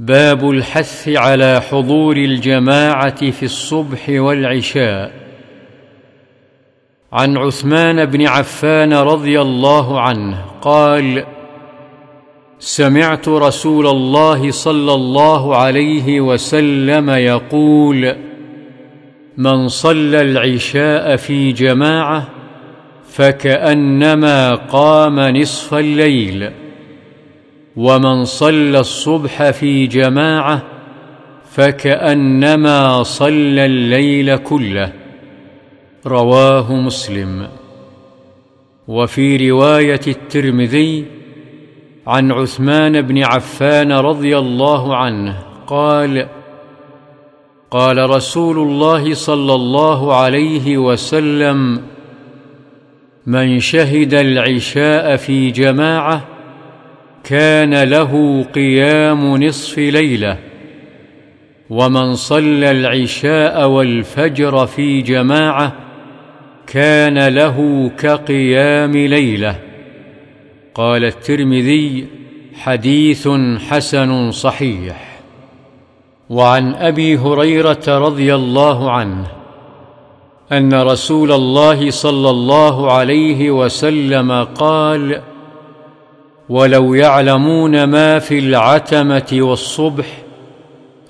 باب الحث على حضور الجماعة في الصبح والعشاء. عن عثمان بن عفان رضي الله عنه قال سمعت رسول الله صلى الله عليه وسلم يقول من صلى العشاء في جماعة فكأنما قام نصف الليل. ومن صلى الصبح في جماعة فكأنما صلى الليل كله. رواه مسلم. وفي رواية الترمذي عن عثمان بن عفان رضي الله عنه قال قال رسول الله صلى الله عليه وسلم من شهد العشاء في جماعة كان له قيام نصف ليلة ومن صلى العشاء والفجر في جماعة كان له كقيام ليلة. قال الترمذي حديث حسن صحيح. وعن أبي هريرة رضي الله عنه أن رسول الله صلى الله عليه وسلم قال ولو يعلمون ما في العتمة والصبح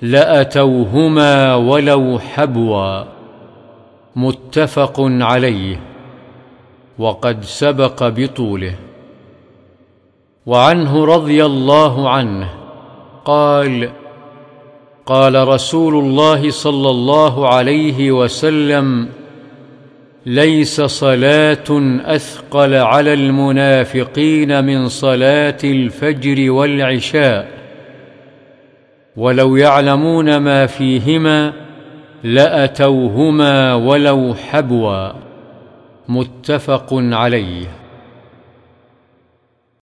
لأتوهما ولو حبوا. متفق عليه. وقد سبق بطوله. وعنه رضي الله عنه. قال قال رسول الله صلى الله عليه وسلم ليس صلاة أثقل على المنافقين من صلاة الفجر والعشاء. ولو يعلمون ما فيهما لأتوهما ولو حبوا. متفق عليه.